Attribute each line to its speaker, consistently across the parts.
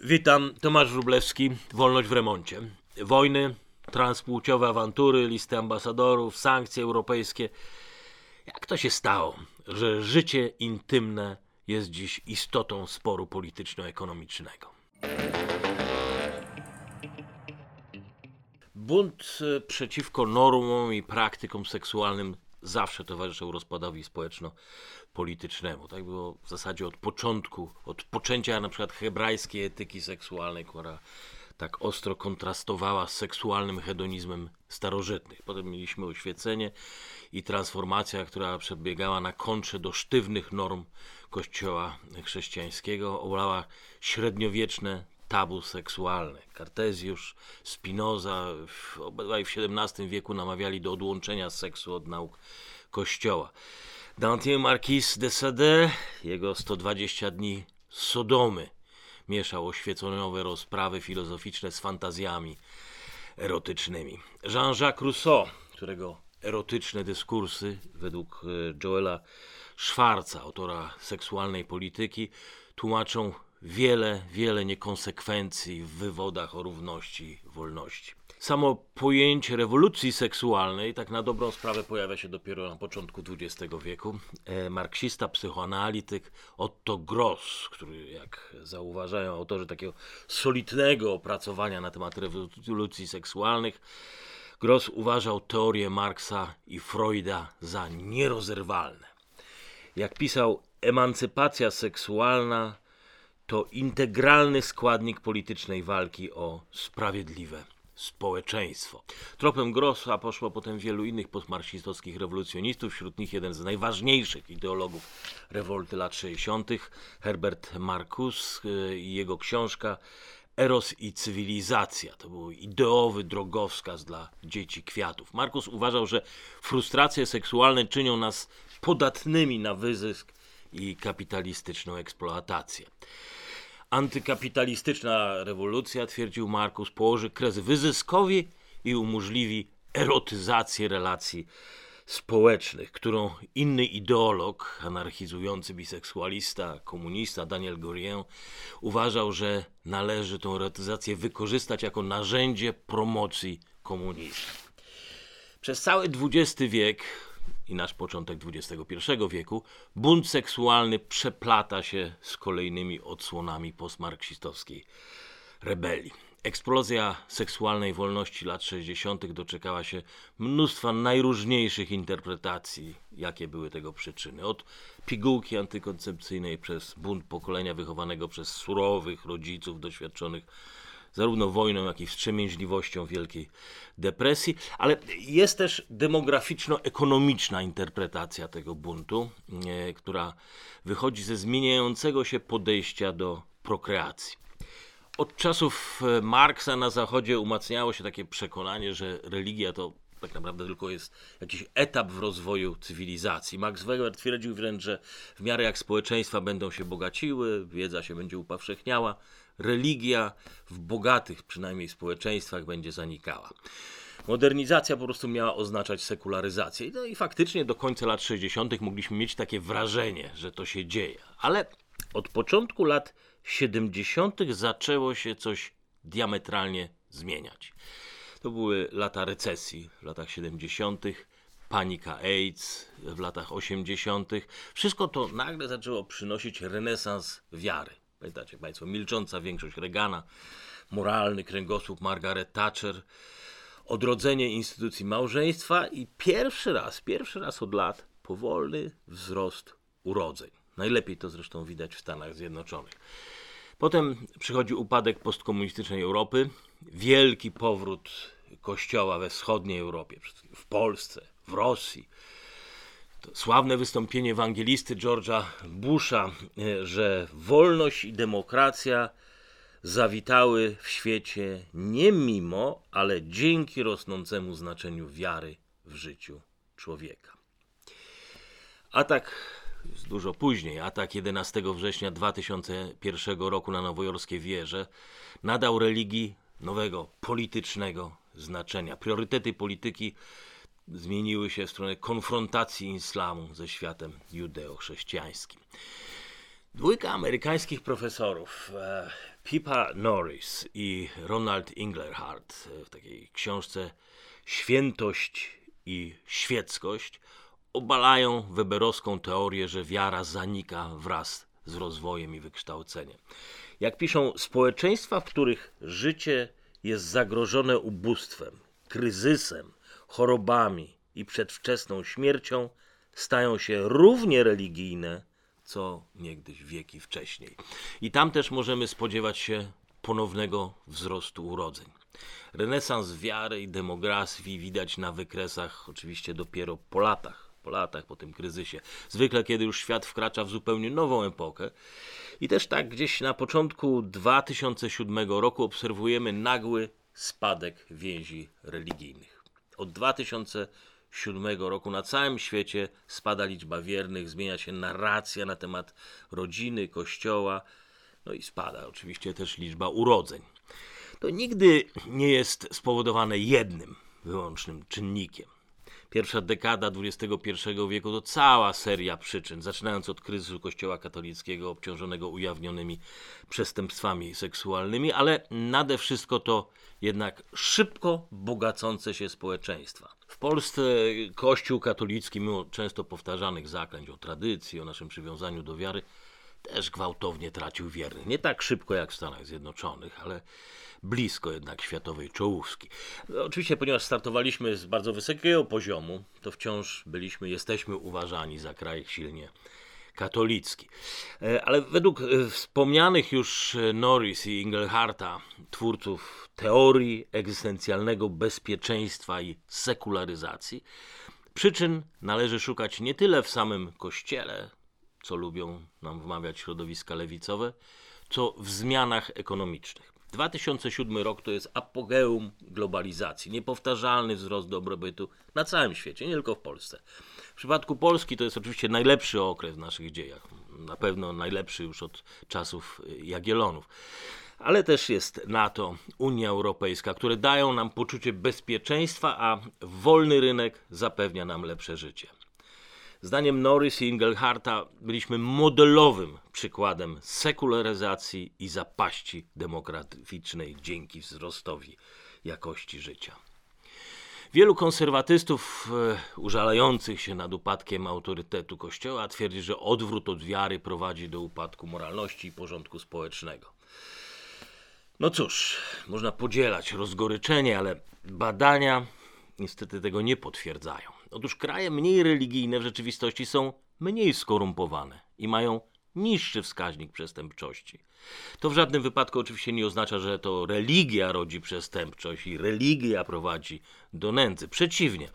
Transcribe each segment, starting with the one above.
Speaker 1: Witam, Tomasz Wróblewski, Wolność w remoncie. Wojny, transpłciowe awantury, listy ambasadorów, sankcje europejskie. Jak to się stało, że życie intymne jest dziś istotą sporu polityczno-ekonomicznego? Bunt e, przeciwko normom i praktykom seksualnym zawsze towarzyszył rozpadowi społeczno-politycznemu. Tak było w zasadzie od początku, od poczęcia na przykład hebrajskiej etyki seksualnej, która tak ostro kontrastowała z seksualnym hedonizmem starożytnych. Potem mieliśmy oświecenie i transformacja, która przebiegała na kontrze do sztywnych norm kościoła chrześcijańskiego, oblała średniowieczne tabu seksualne. Kartezjusz, Spinoza, obydwaj w XVII wieku namawiali do odłączenia seksu od nauk Kościoła. Dantien Marquis de Sade, jego 120 dni Sodomy, mieszał oświeconowe rozprawy filozoficzne z fantazjami erotycznymi. Jean-Jacques Rousseau, którego erotyczne dyskursy według e, Joela Schwarza, autora seksualnej polityki, tłumaczą wiele, wiele niekonsekwencji w wywodach o równości wolności. Samo pojęcie rewolucji seksualnej, tak na dobrą sprawę, pojawia się dopiero na początku XX wieku. E, marksista, psychoanalityk Otto Gross, który, jak zauważają autorzy takiego solidnego opracowania na temat rewolucji seksualnych, Gross uważał teorie Marksa i Freuda za nierozerwalne. Jak pisał, emancypacja seksualna to integralny składnik politycznej walki o sprawiedliwe społeczeństwo. Tropem Grossa poszło potem wielu innych postmarksistowskich rewolucjonistów, wśród nich jeden z najważniejszych ideologów rewolty lat 60., Herbert Marcus y, i jego książka Eros i cywilizacja. To był ideowy drogowskaz dla dzieci kwiatów. Markus uważał, że frustracje seksualne czynią nas podatnymi na wyzysk i kapitalistyczną eksploatację. Antykapitalistyczna rewolucja, twierdził Markus, położy kres wyzyskowi i umożliwi erotyzację relacji społecznych, którą inny ideolog, anarchizujący biseksualista, komunista Daniel Gorien uważał, że należy tę erotyzację wykorzystać jako narzędzie promocji komunizmu. Przez cały XX wiek i nasz początek XXI wieku, bunt seksualny przeplata się z kolejnymi odsłonami postmarksistowskiej rebelii. Eksplozja seksualnej wolności lat 60. doczekała się mnóstwa najróżniejszych interpretacji, jakie były tego przyczyny. Od pigułki antykoncepcyjnej przez bunt pokolenia wychowanego przez surowych rodziców doświadczonych zarówno wojną, jak i wstrzemięźliwością Wielkiej Depresji, ale jest też demograficzno-ekonomiczna interpretacja tego buntu, e, która wychodzi ze zmieniającego się podejścia do prokreacji. Od czasów e, Marksa na Zachodzie umacniało się takie przekonanie, że religia to tak naprawdę tylko jest jakiś etap w rozwoju cywilizacji. Max Weber twierdził wręcz, że w miarę jak społeczeństwa będą się bogaciły, wiedza się będzie upowszechniała, religia w bogatych przynajmniej społeczeństwach będzie zanikała. Modernizacja po prostu miała oznaczać sekularyzację. No i faktycznie do końca lat 60. mogliśmy mieć takie wrażenie, że to się dzieje. Ale od początku lat 70. zaczęło się coś diametralnie zmieniać. To były lata recesji w latach 70., panika AIDS w latach 80. Wszystko to nagle zaczęło przynosić renesans wiary. Pamiętacie Państwo, milcząca większość Reagana, moralny kręgosłup Margaret Thatcher, odrodzenie instytucji małżeństwa i pierwszy raz, pierwszy raz od lat powolny wzrost urodzeń. Najlepiej to zresztą widać w Stanach Zjednoczonych. Potem przychodzi upadek postkomunistycznej Europy, wielki powrót Kościoła we wschodniej Europie, w Polsce, w Rosji, sławne wystąpienie ewangelisty George'a Busha, e, że wolność i demokracja zawitały w świecie nie mimo, ale dzięki rosnącemu znaczeniu wiary w życiu człowieka. Atak dużo później, atak 11 września 2001 roku na nowojorskie wieże nadał religii nowego politycznego znaczenia. Priorytety polityki zmieniły się w stronę konfrontacji islamu ze światem judeo-chrześcijańskim. Dwójka amerykańskich profesorów, e, Pippa Norris i Ronald Inglerhardt e, w takiej książce Świętość i świeckość obalają weberowską teorię, że wiara zanika wraz z rozwojem i wykształceniem. Jak piszą, społeczeństwa, w których życie jest zagrożone ubóstwem, kryzysem, chorobami i przedwczesną śmiercią, stają się równie religijne, co niegdyś wieki wcześniej. I tam też możemy spodziewać się ponownego wzrostu urodzeń. Renesans wiary i demografii widać na wykresach oczywiście dopiero po latach, po latach, po tym kryzysie. Zwykle, kiedy już świat wkracza w zupełnie nową epokę. I też tak gdzieś na początku 2007 roku obserwujemy nagły spadek więzi religijnych. Od 2007 roku na całym świecie spada liczba wiernych, zmienia się narracja na temat rodziny, kościoła, no i spada oczywiście też liczba urodzeń. To nigdy nie jest spowodowane jednym wyłącznym czynnikiem. Pierwsza dekada XXI wieku to cała seria przyczyn, zaczynając od kryzysu Kościoła katolickiego obciążonego ujawnionymi przestępstwami seksualnymi, ale nade wszystko to jednak szybko bogacące się społeczeństwa. W Polsce Kościół katolicki, mimo często powtarzanych zaklęć o tradycji, o naszym przywiązaniu do wiary, też gwałtownie tracił wiernych. Nie tak szybko jak w Stanach Zjednoczonych, ale blisko jednak światowej czołówki. Oczywiście, ponieważ startowaliśmy z bardzo wysokiego poziomu, to wciąż byliśmy, jesteśmy uważani za kraj silnie katolicki. E, ale według e, wspomnianych już Norris i Ingelharta, twórców teorii egzystencjalnego bezpieczeństwa i sekularyzacji, przyczyn należy szukać nie tyle w samym kościele, co lubią nam wmawiać środowiska lewicowe, co w zmianach ekonomicznych. 2007 rok to jest apogeum globalizacji, niepowtarzalny wzrost dobrobytu na całym świecie, nie tylko w Polsce. W przypadku Polski to jest oczywiście najlepszy okres w naszych dziejach, na pewno najlepszy już od czasów Jagiellonów. Ale też jest NATO, Unia Europejska, które dają nam poczucie bezpieczeństwa, a wolny rynek zapewnia nam lepsze życie. Zdaniem Norris i Ingelharta byliśmy modelowym przykładem sekularyzacji i zapaści demograficznej dzięki wzrostowi jakości życia. Wielu konserwatystów e, użalających się nad upadkiem autorytetu Kościoła twierdzi, że odwrót od wiary prowadzi do upadku moralności i porządku społecznego. No cóż, można podzielać rozgoryczenie, ale badania niestety tego nie potwierdzają. Otóż kraje mniej religijne w rzeczywistości są mniej skorumpowane i mają niższy wskaźnik przestępczości. To w żadnym wypadku oczywiście nie oznacza, że to religia rodzi przestępczość i religia prowadzi do nędzy. Przeciwnie,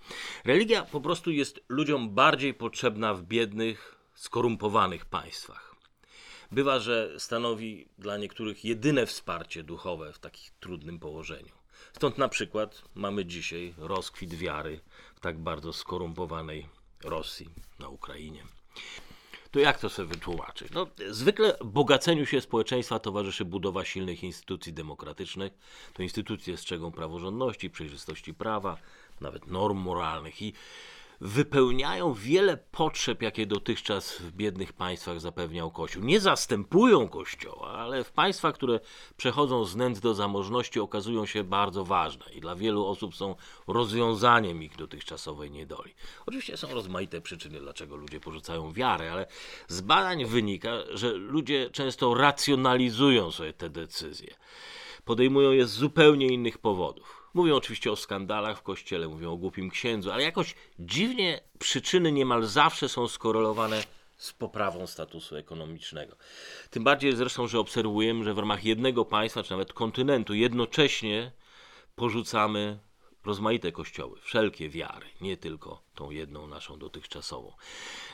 Speaker 1: religia po prostu jest ludziom bardziej potrzebna w biednych, skorumpowanych państwach. Bywa, że stanowi dla niektórych jedyne wsparcie duchowe w takim trudnym położeniu. Stąd na przykład mamy dzisiaj rozkwit wiary w tak bardzo skorumpowanej Rosji na Ukrainie. To jak to sobie wytłumaczyć? No, zwykle bogaceniu się społeczeństwa towarzyszy budowa silnych instytucji demokratycznych. To instytucje strzegą praworządności, przejrzystości prawa, nawet norm moralnych i wypełniają wiele potrzeb, jakie dotychczas w biednych państwach zapewniał Kościół. Nie zastępują Kościoła, ale w państwach, które przechodzą z nędz do zamożności, okazują się bardzo ważne i dla wielu osób są rozwiązaniem ich dotychczasowej niedoli. Oczywiście są rozmaite przyczyny, dlaczego ludzie porzucają wiarę, ale z badań wynika, że ludzie często racjonalizują sobie te decyzje. Podejmują je z zupełnie innych powodów. Mówią oczywiście o skandalach w kościele, mówią o głupim księdzu, ale jakoś dziwnie przyczyny niemal zawsze są skorelowane z poprawą statusu ekonomicznego. Tym bardziej zresztą, że obserwujemy, że w ramach jednego państwa, czy nawet kontynentu, jednocześnie porzucamy rozmaite kościoły, wszelkie wiary, nie tylko tą jedną naszą dotychczasową.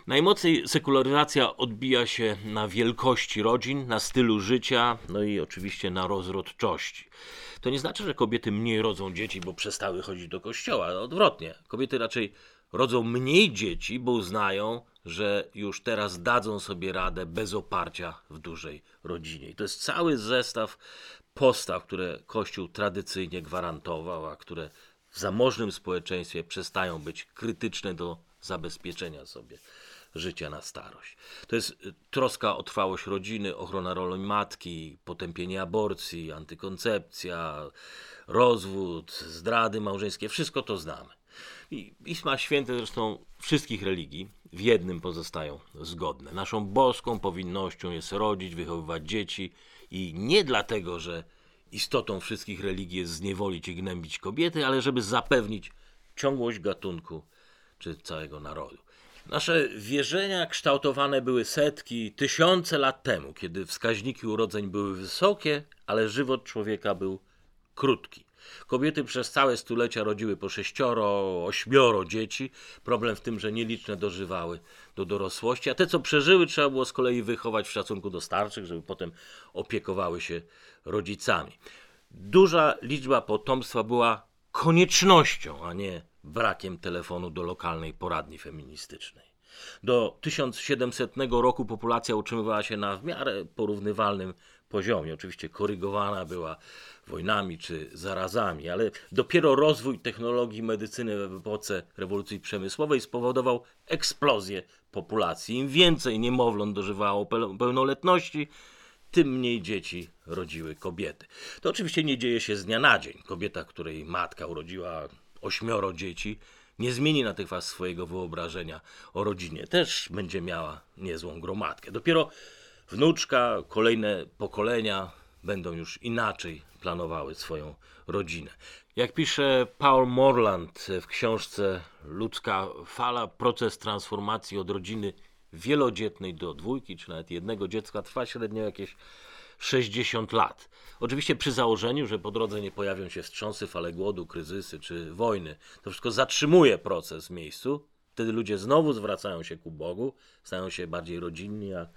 Speaker 1: Najmocniej sekularyzacja odbija się na wielkości rodzin, na stylu życia, no i oczywiście na rozrodczości. To nie znaczy, że kobiety mniej rodzą dzieci, bo przestały chodzić do kościoła. Odwrotnie. Kobiety raczej rodzą mniej dzieci, bo uznają, że już teraz dadzą sobie radę bez oparcia w dużej rodzinie. I to jest cały zestaw postaw, które Kościół tradycyjnie gwarantował, a które w zamożnym społeczeństwie przestają być krytyczne do zabezpieczenia sobie życia na starość. To jest y, troska o trwałość rodziny, ochrona roli matki, potępienie aborcji, antykoncepcja, rozwód, zdrady małżeńskie, wszystko to znamy. I Pisma Święte zresztą wszystkich religii w jednym pozostają zgodne. Naszą boską powinnością jest rodzić, wychowywać dzieci i nie dlatego, że istotą wszystkich religii jest zniewolić i gnębić kobiety, ale żeby zapewnić ciągłość gatunku czy całego narodu. Nasze wierzenia kształtowane były setki, tysiące lat temu, kiedy wskaźniki urodzeń były wysokie, ale żywot człowieka był krótki. Kobiety przez całe stulecia rodziły po sześcioro, ośmioro dzieci. Problem w tym, że nieliczne dożywały do dorosłości, a te, co przeżyły, trzeba było z kolei wychować w szacunku do starszych, żeby potem opiekowały się rodzicami. Duża liczba potomstwa była koniecznością, a nie brakiem telefonu do lokalnej poradni feministycznej. Do 1700 roku populacja utrzymywała się na w miarę porównywalnym poziomie. Oczywiście korygowana była wojnami czy zarazami, ale dopiero rozwój technologii medycyny w epoce rewolucji przemysłowej spowodował eksplozję populacji. Im więcej niemowląt dożywało pełnoletności, tym mniej dzieci rodziły kobiety. To oczywiście nie dzieje się z dnia na dzień. Kobieta, której matka urodziła ośmioro dzieci, nie zmieni natychmiast swojego wyobrażenia o rodzinie. Też będzie miała niezłą gromadkę. Dopiero wnuczka, kolejne pokolenia będą już inaczej planowały swoją rodzinę. Jak pisze Paul Morland w książce Ludzka fala, proces transformacji od rodziny wielodzietnej do dwójki, czy nawet jednego dziecka trwa średnio jakieś 60 lat. Oczywiście przy założeniu, że po drodze nie pojawią się wstrząsy, fale głodu, kryzysy czy wojny. To wszystko zatrzymuje proces w miejscu. Wtedy ludzie znowu zwracają się ku Bogu, stają się bardziej rodzinni, a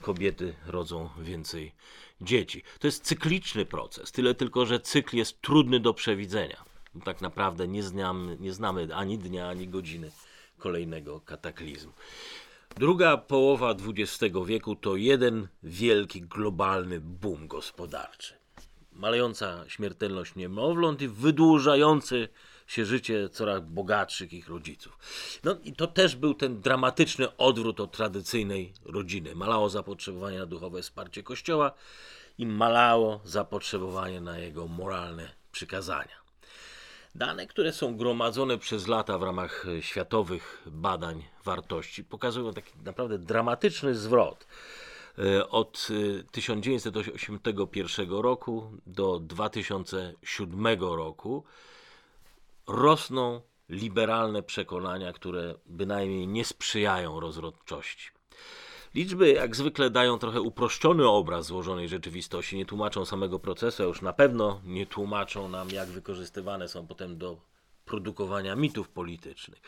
Speaker 1: kobiety rodzą więcej dzieci. To jest cykliczny proces, tyle tylko, że cykl jest trudny do przewidzenia. Tak naprawdę nie znamy, nie znamy ani dnia, ani godziny kolejnego kataklizmu. Druga połowa XX wieku to jeden wielki globalny boom gospodarczy. Malejąca śmiertelność niemowląt i wydłużający się życie coraz bogatszych ich rodziców. No i to też był ten dramatyczny odwrót od tradycyjnej rodziny. Malało zapotrzebowanie na duchowe wsparcie Kościoła i malało zapotrzebowanie na jego moralne przykazania. Dane, które są gromadzone przez lata w ramach światowych badań wartości, pokazują taki naprawdę dramatyczny zwrot. E, od 1981 e, roku do 2007 roku rosną liberalne przekonania, które bynajmniej nie sprzyjają rozrodczości. Liczby jak zwykle dają trochę uproszczony obraz złożonej rzeczywistości, nie tłumaczą samego procesu, a już na pewno nie tłumaczą nam, jak wykorzystywane są potem do produkowania mitów politycznych.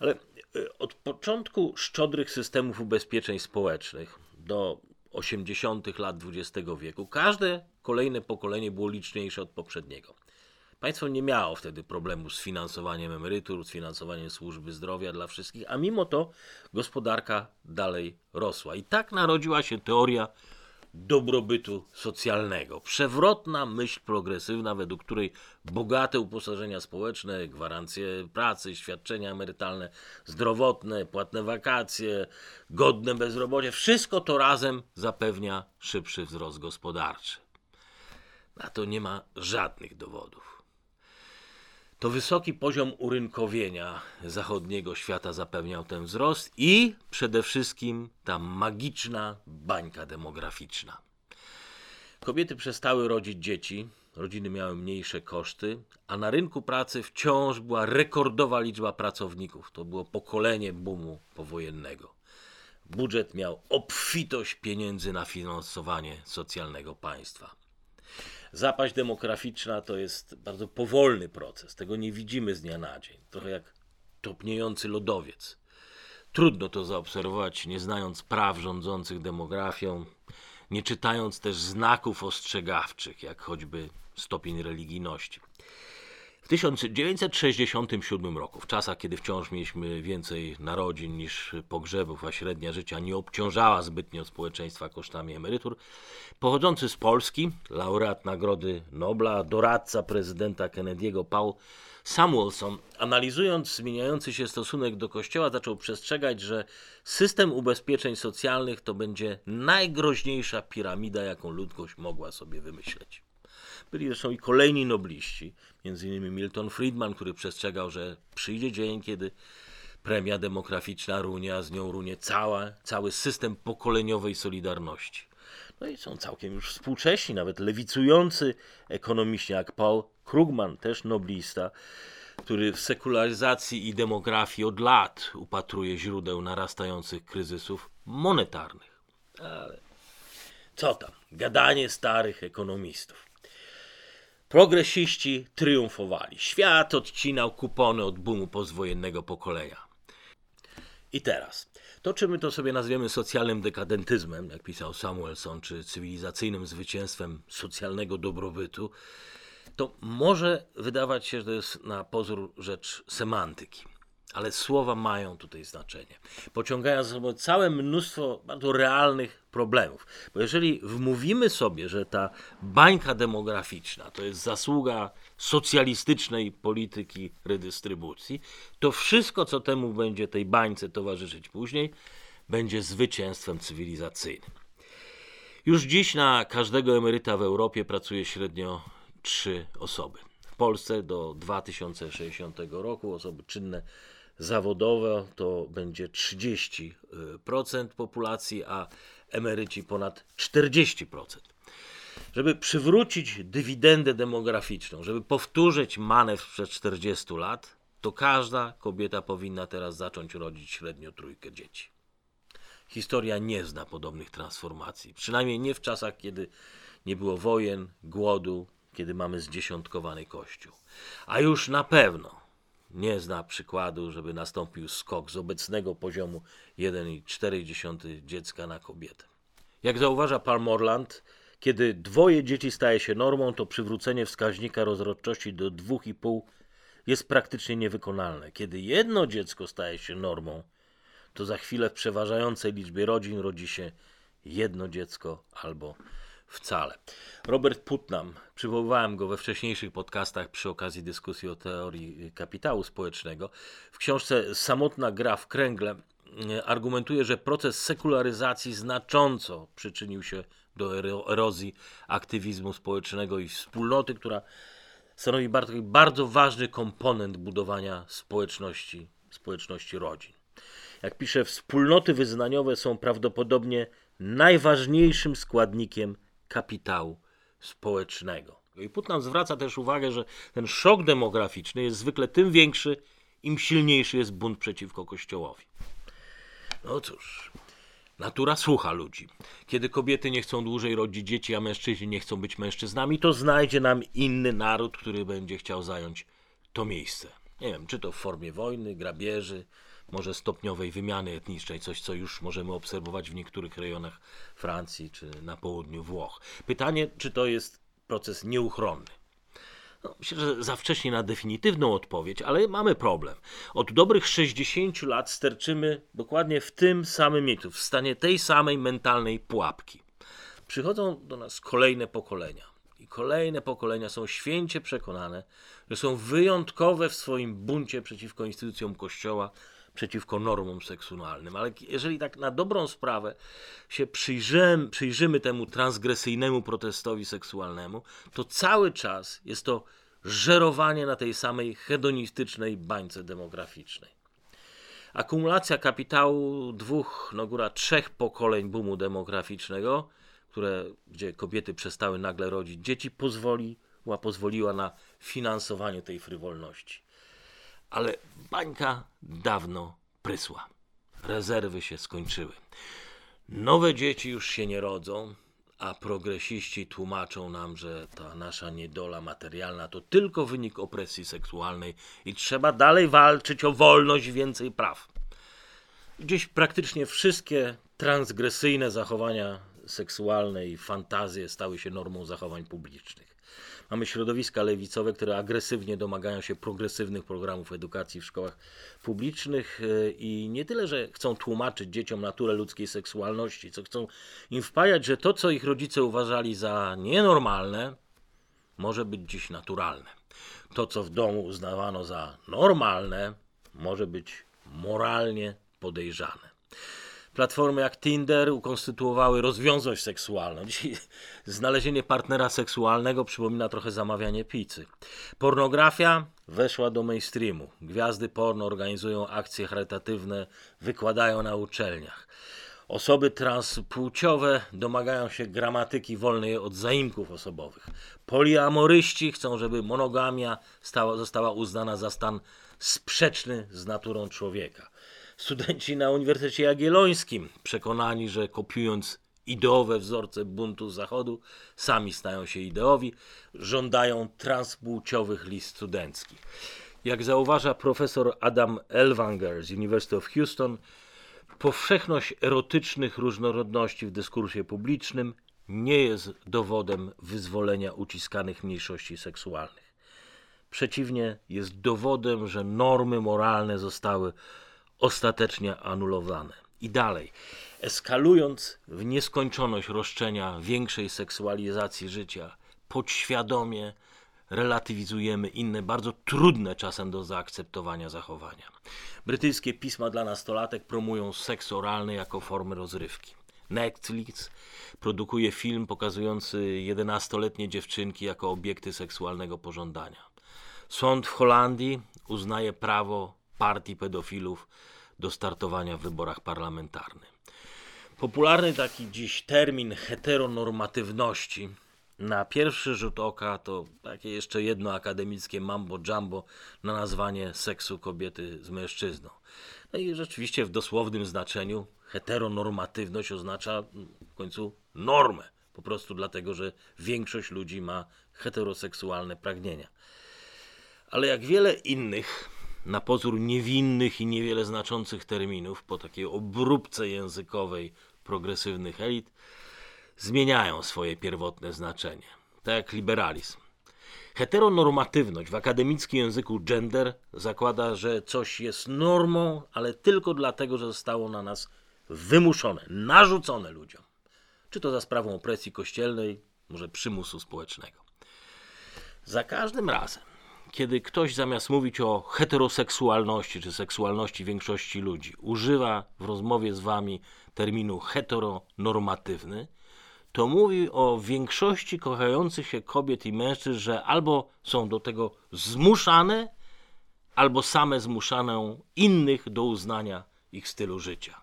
Speaker 1: Ale e, od początku szczodrych systemów ubezpieczeń społecznych do 80. lat XX wieku każde kolejne pokolenie było liczniejsze od poprzedniego. Państwo nie miało wtedy problemu z finansowaniem emerytur, z finansowaniem służby zdrowia dla wszystkich, a mimo to gospodarka dalej rosła. I tak narodziła się teoria dobrobytu socjalnego. Przewrotna myśl progresywna, według której bogate uposażenia społeczne, gwarancje pracy, świadczenia emerytalne, zdrowotne, płatne wakacje, godne bezrobocie, wszystko to razem zapewnia szybszy wzrost gospodarczy. Na to nie ma żadnych dowodów. To wysoki poziom urynkowienia zachodniego świata zapewniał ten wzrost i przede wszystkim ta magiczna bańka demograficzna. Kobiety przestały rodzić dzieci, rodziny miały mniejsze koszty, a na rynku pracy wciąż była rekordowa liczba pracowników. To było pokolenie boomu powojennego. Budżet miał obfitość pieniędzy na finansowanie socjalnego państwa. Zapaść demograficzna to jest bardzo powolny proces. Tego nie widzimy z dnia na dzień. Trochę jak topniejący lodowiec. Trudno to zaobserwować, nie znając praw rządzących demografią, nie czytając też znaków ostrzegawczych, jak choćby stopień religijności. W 1967 roku, w czasach, kiedy wciąż mieliśmy więcej narodzin niż pogrzebów, a średnia życia nie obciążała zbytnio społeczeństwa kosztami emerytur, pochodzący z Polski, laureat Nagrody Nobla, doradca prezydenta Kennedy'ego Paul Samuelson, analizując zmieniający się stosunek do Kościoła, zaczął przestrzegać, że system ubezpieczeń socjalnych to będzie najgroźniejsza piramida, jaką ludzkość mogła sobie wymyśleć. Byli zresztą i kolejni nobliści, m.in. Milton Friedman, który przestrzegał, że przyjdzie dzień, kiedy premia demograficzna runie, a z nią runie cała, cały system pokoleniowej solidarności. No i są całkiem już współcześni, nawet lewicujący ekonomiści jak Paul Krugman, też noblista, który w sekularyzacji i demografii od lat upatruje źródeł narastających kryzysów monetarnych. Ale co tam, gadanie starych ekonomistów. Progresiści triumfowali. Świat odcinał kupony od boomu pozwojennego pokolenia. I teraz, to czy my to sobie nazwiemy socjalnym dekadentyzmem, jak pisał Samuelson, czy cywilizacyjnym zwycięstwem socjalnego dobrobytu, to może wydawać się, że to jest na pozór rzecz semantyki. Ale słowa mają tutaj znaczenie. Pociągają za sobą całe mnóstwo bardzo realnych problemów. Bo jeżeli wmówimy sobie, że ta bańka demograficzna to jest zasługa socjalistycznej polityki redystrybucji, to wszystko, co temu będzie tej bańce towarzyszyć później, będzie zwycięstwem cywilizacyjnym. Już dziś na każdego emeryta w Europie pracuje średnio trzy osoby. W Polsce do 2060 roku osoby czynne zawodowe to będzie 30% populacji, a emeryci ponad 40%. Żeby przywrócić dywidendę demograficzną, żeby powtórzyć manewr sprzed 40 lat, to każda kobieta powinna teraz zacząć rodzić średnio trójkę dzieci. Historia nie zna podobnych transformacji, przynajmniej nie w czasach, kiedy nie było wojen, głodu, kiedy mamy zdziesiątkowany kościół. A już na pewno nie zna przykładu, żeby nastąpił skok z obecnego poziomu 1,4 dziecka na kobietę. Jak zauważa Palmorland, kiedy dwoje dzieci staje się normą, to przywrócenie wskaźnika rozrodczości do 2,5 jest praktycznie niewykonalne. Kiedy jedno dziecko staje się normą, to za chwilę w przeważającej liczbie rodzin rodzi się jedno dziecko albo wcale. Robert Putnam, przywoływałem go we wcześniejszych podcastach przy okazji dyskusji o teorii kapitału społecznego. W książce Samotna gra w kręgle e, argumentuje, że proces sekularyzacji znacząco przyczynił się do erozji aktywizmu społecznego i wspólnoty, która stanowi bardzo, bardzo ważny komponent budowania społeczności, społeczności rodzin. Jak pisze, wspólnoty wyznaniowe są prawdopodobnie najważniejszym składnikiem kapitału społecznego. I Putnam zwraca też uwagę, że ten szok demograficzny jest zwykle tym większy, im silniejszy jest bunt przeciwko Kościołowi. No cóż, natura słucha ludzi. Kiedy kobiety nie chcą dłużej rodzić dzieci, a mężczyźni nie chcą być mężczyznami, to znajdzie nam inny naród, który będzie chciał zająć to miejsce. Nie wiem, czy to w formie wojny, grabieży, może stopniowej wymiany etnicznej, coś co już możemy obserwować w niektórych rejonach Francji czy na południu Włoch. Pytanie, czy to jest proces nieuchronny. No, myślę, że za wcześnie na definitywną odpowiedź, ale mamy problem. Od dobrych 60 lat sterczymy dokładnie w tym samym miejscu, w stanie tej samej mentalnej pułapki. Przychodzą do nas kolejne pokolenia. I kolejne pokolenia są święcie przekonane, że są wyjątkowe w swoim buncie przeciwko instytucjom Kościoła, przeciwko normom seksualnym. Ale jeżeli tak na dobrą sprawę się przyjrzymy, przyjrzymy temu transgresyjnemu protestowi seksualnemu, to cały czas jest to żerowanie na tej samej hedonistycznej bańce demograficznej. Akumulacja kapitału dwóch, no góra trzech pokoleń boomu demograficznego, które, gdzie kobiety przestały nagle rodzić dzieci, pozwoliła, pozwoliła na finansowanie tej frywolności ale bańka dawno prysła. Rezerwy się skończyły. Nowe dzieci już się nie rodzą, a progresiści tłumaczą nam, że ta nasza niedola materialna to tylko wynik opresji seksualnej i trzeba dalej walczyć o wolność więcej praw. Gdzieś praktycznie wszystkie transgresyjne zachowania seksualne i fantazje stały się normą zachowań publicznych. Mamy środowiska lewicowe, które agresywnie domagają się progresywnych programów edukacji w szkołach publicznych e, i nie tyle, że chcą tłumaczyć dzieciom naturę ludzkiej seksualności, co chcą im wpajać, że to, co ich rodzice uważali za nienormalne, może być dziś naturalne. To, co w domu uznawano za normalne, może być moralnie podejrzane. Platformy jak Tinder ukonstytuowały rozwiązłość seksualną. Dzisiaj znalezienie partnera seksualnego przypomina trochę zamawianie pizzy. Pornografia weszła do mainstreamu. Gwiazdy porno organizują akcje charytatywne, wykładają na uczelniach. Osoby transpłciowe domagają się gramatyki wolnej od zaimków osobowych. Poliamoryści chcą, żeby monogamia stała, została uznana za stan sprzeczny z naturą człowieka. Studenci na Uniwersytecie Jagiellońskim, przekonani, że kopiując ideowe wzorce buntu Zachodu, sami stają się ideowi, żądają transpłciowych list studenckich. Jak zauważa profesor Adam Elwanger z University of Houston, powszechność erotycznych różnorodności w dyskursie publicznym nie jest dowodem wyzwolenia uciskanych mniejszości seksualnych. Przeciwnie, jest dowodem, że normy moralne zostały ostatecznie anulowane. I dalej, eskalując w nieskończoność roszczenia większej seksualizacji życia, podświadomie relatywizujemy inne, bardzo trudne czasem do zaakceptowania zachowania. Brytyjskie pisma dla nastolatek promują seks oralny jako formę rozrywki. Netflix produkuje film pokazujący 11-letnie dziewczynki jako obiekty seksualnego pożądania. Sąd w Holandii uznaje prawo partii pedofilów do startowania w wyborach parlamentarnych. Popularny taki dziś termin heteronormatywności na pierwszy rzut oka to takie jeszcze jedno akademickie mambo jumbo na nazwanie seksu kobiety z mężczyzną. No i rzeczywiście w dosłownym znaczeniu heteronormatywność oznacza w końcu normę. Po prostu dlatego, że większość ludzi ma heteroseksualne pragnienia. Ale jak wiele innych na pozór niewinnych i niewiele znaczących terminów po takiej obróbce językowej progresywnych elit zmieniają swoje pierwotne znaczenie, tak jak liberalizm. Heteronormatywność w akademickim języku gender zakłada, że coś jest normą, ale tylko dlatego, że zostało na nas wymuszone, narzucone ludziom. Czy to za sprawą opresji kościelnej, może przymusu społecznego. Za każdym razem, kiedy ktoś zamiast mówić o heteroseksualności czy seksualności większości ludzi, używa w rozmowie z wami terminu heteronormatywny, to mówi o większości kochających się kobiet i mężczyzn, że albo są do tego zmuszane, albo same zmuszają innych do uznania ich stylu życia.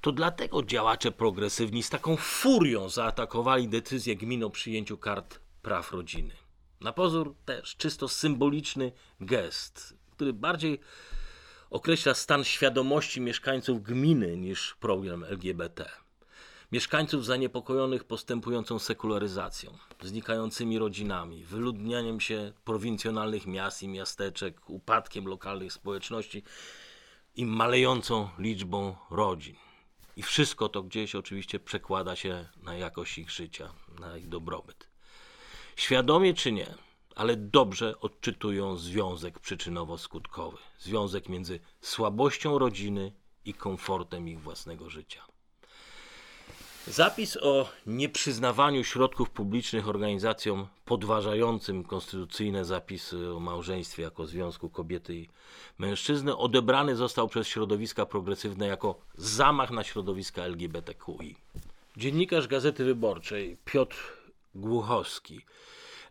Speaker 1: To dlatego działacze progresywni z taką furią zaatakowali decyzję gmin o przyjęciu kart praw rodziny. Na pozór też czysto symboliczny gest, który bardziej określa stan świadomości mieszkańców gminy niż problem LGBT. Mieszkańców zaniepokojonych postępującą sekularyzacją, znikającymi rodzinami, wyludnianiem się prowincjonalnych miast i miasteczek, upadkiem lokalnych społeczności i malejącą liczbą rodzin. I wszystko to gdzieś oczywiście przekłada się na jakość ich życia, na ich dobrobyt. Świadomie czy nie, ale dobrze odczytują związek przyczynowo-skutkowy związek między słabością rodziny i komfortem ich własnego życia. Zapis o nieprzyznawaniu środków publicznych organizacjom podważającym konstytucyjne zapisy o małżeństwie jako związku kobiety i mężczyzny odebrany został przez środowiska progresywne jako zamach na środowiska LGBTQI. Dziennikarz Gazety Wyborczej Piotr Głuchowski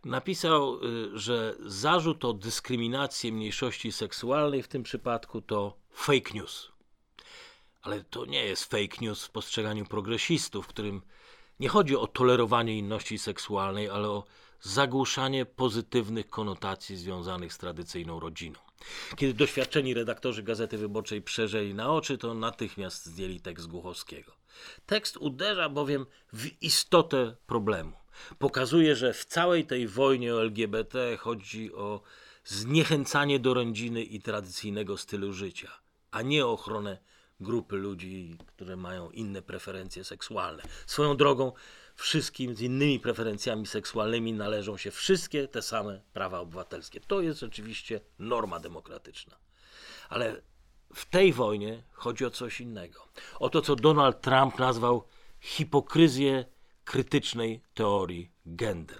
Speaker 1: napisał, y, że zarzut o dyskryminację mniejszości seksualnej w tym przypadku to fake news. Ale to nie jest fake news w postrzeganiu progresistów, w którym nie chodzi o tolerowanie inności seksualnej, ale o zagłuszanie pozytywnych konotacji związanych z tradycyjną rodziną. Kiedy doświadczeni redaktorzy Gazety Wyborczej przejrzeli na oczy, to natychmiast zdjęli tekst Głuchowskiego. Tekst uderza bowiem w istotę problemu. Pokazuje, że w całej tej wojnie o LGBT chodzi o zniechęcanie do rodziny i tradycyjnego stylu życia, a nie o ochronę grupy ludzi, które mają inne preferencje seksualne. Swoją drogą, wszystkim z innymi preferencjami seksualnymi należą się wszystkie te same prawa obywatelskie. To jest rzeczywiście norma demokratyczna. Ale w tej wojnie chodzi o coś innego. O to, co Donald Trump nazwał hipokryzję krytycznej teorii gender.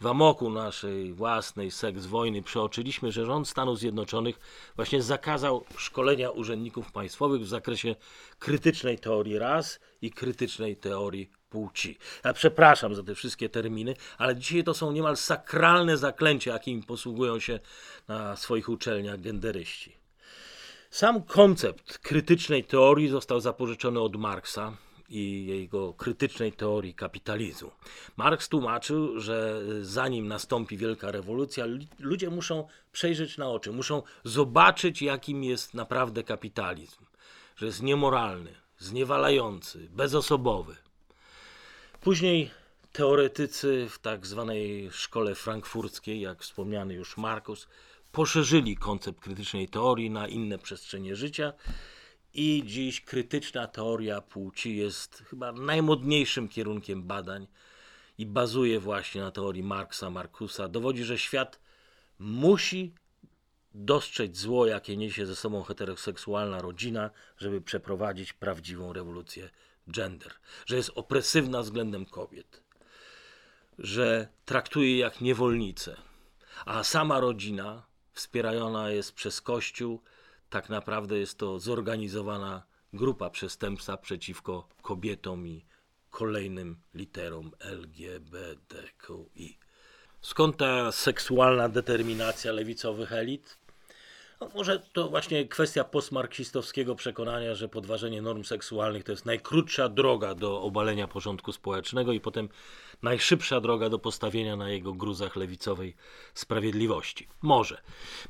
Speaker 1: W amoku naszej własnej seks wojny przeoczyliśmy, że rząd Stanów Zjednoczonych właśnie zakazał szkolenia urzędników państwowych w zakresie krytycznej teorii ras i krytycznej teorii płci. Ja przepraszam za te wszystkie terminy, ale dzisiaj to są niemal sakralne zaklęcia, jakimi posługują się na swoich uczelniach genderyści. Sam koncept krytycznej teorii został zapożyczony od Marksa i jego krytycznej teorii kapitalizmu. Marx tłumaczył, że zanim nastąpi wielka rewolucja, ludzie muszą przejrzeć na oczy, muszą zobaczyć, jakim jest naprawdę kapitalizm. Że jest niemoralny, zniewalający, bezosobowy. Później teoretycy w tak zwanej szkole frankfurckiej, jak wspomniany już Markus, poszerzyli koncept krytycznej teorii na inne przestrzenie życia i dziś krytyczna teoria płci jest chyba najmodniejszym kierunkiem badań i bazuje właśnie na teorii Marksa, Markusa. Dowodzi, że świat musi dostrzec zło, jakie niesie ze sobą heteroseksualna rodzina, żeby przeprowadzić prawdziwą rewolucję gender, że jest opresywna względem kobiet, że traktuje je jak niewolnice, a sama rodzina wspierana jest przez Kościół, tak naprawdę jest to zorganizowana grupa przestępstwa przeciwko kobietom i kolejnym literom LGBTQI. Skąd ta seksualna determinacja lewicowych elit? No, może to właśnie kwestia postmarksistowskiego przekonania, że podważenie norm seksualnych to jest najkrótsza droga do obalenia porządku społecznego i potem najszybsza droga do postawienia na jego gruzach lewicowej sprawiedliwości. Może.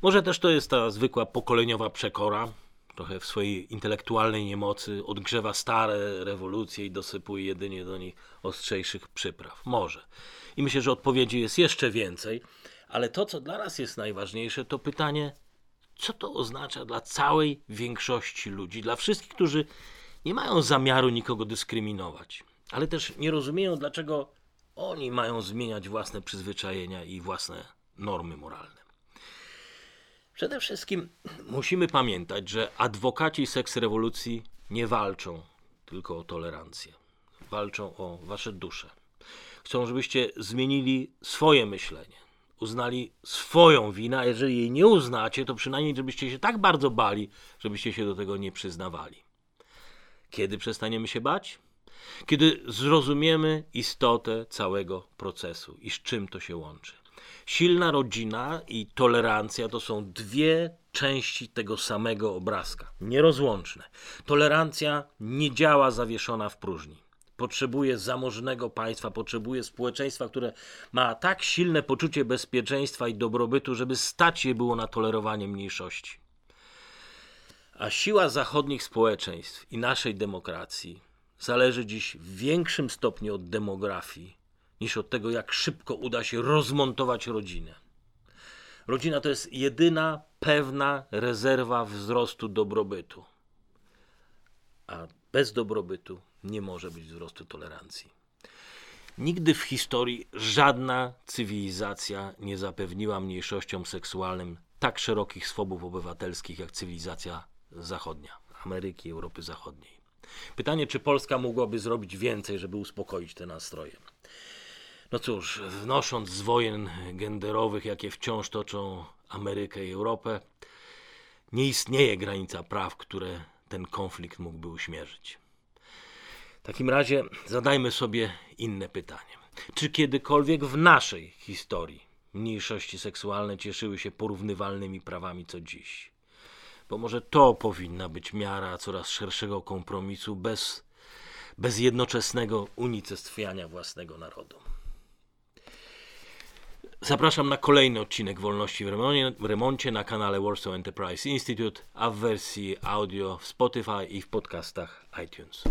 Speaker 1: Może też to jest ta zwykła pokoleniowa przekora, trochę w swojej intelektualnej niemocy odgrzewa stare rewolucje i dosypuje jedynie do nich ostrzejszych przypraw. Może. I myślę, że odpowiedzi jest jeszcze więcej, ale to, co dla nas jest najważniejsze, to pytanie, co to oznacza dla całej większości ludzi, dla wszystkich, którzy nie mają zamiaru nikogo dyskryminować, ale też nie rozumieją, dlaczego oni mają zmieniać własne przyzwyczajenia i własne normy moralne. Przede wszystkim musimy pamiętać, że adwokaci seks rewolucji nie walczą tylko o tolerancję. Walczą o wasze dusze. Chcą, żebyście zmienili swoje myślenie, uznali swoją winę, a jeżeli jej nie uznacie, to przynajmniej żebyście się tak bardzo bali, żebyście się do tego nie przyznawali. Kiedy przestaniemy się bać? Kiedy zrozumiemy istotę całego procesu i z czym to się łączy. Silna rodzina i tolerancja to są dwie części tego samego obrazka, nierozłączne. Tolerancja nie działa zawieszona w próżni potrzebuje zamożnego państwa, potrzebuje społeczeństwa, które ma tak silne poczucie bezpieczeństwa i dobrobytu, żeby stać się było na tolerowanie mniejszości. A siła zachodnich społeczeństw i naszej demokracji zależy dziś w większym stopniu od demografii niż od tego, jak szybko uda się rozmontować rodzinę. Rodzina to jest jedyna pewna rezerwa wzrostu dobrobytu. A bez dobrobytu nie może być wzrostu tolerancji. Nigdy w historii żadna cywilizacja nie zapewniła mniejszościom seksualnym tak szerokich swobód obywatelskich jak cywilizacja zachodnia, Ameryki, Europy Zachodniej. Pytanie, czy Polska mogłaby zrobić więcej, żeby uspokoić te nastroje? No cóż, wnosząc z wojen genderowych, jakie wciąż toczą Amerykę i Europę, nie istnieje granica praw, które ten konflikt mógłby uśmierzyć. W takim razie zadajmy sobie inne pytanie. Czy kiedykolwiek w naszej historii mniejszości seksualne cieszyły się porównywalnymi prawami co dziś? Bo może to powinna być miara coraz szerszego kompromisu bez, bez jednoczesnego unicestwiania własnego narodu. Zapraszam na kolejny odcinek Wolności w remoncie, w remoncie na kanale Warsaw Enterprise Institute, a w wersji audio w Spotify i w podcastach iTunes.